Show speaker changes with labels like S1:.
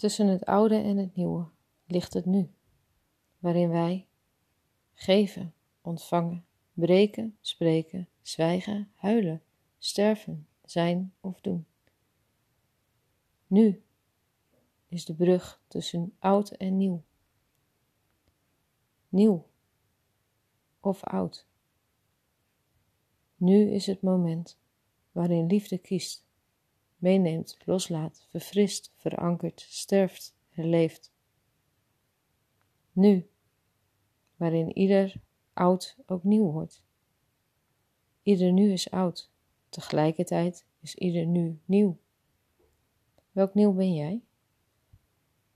S1: Tussen het oude en het nieuwe ligt het nu, waarin wij geven, ontvangen, breken, spreken, zwijgen, huilen, sterven, zijn of doen. Nu is de brug tussen oud en nieuw. Nieuw of oud. Nu is het moment waarin liefde kiest, meeneemt, loslaat, verfrist, verankert, sterft, herleeft. Nu, waarin ieder oud ook nieuw wordt. Ieder nu is oud, tegelijkertijd is ieder nu nieuw. Welk nieuw ben jij?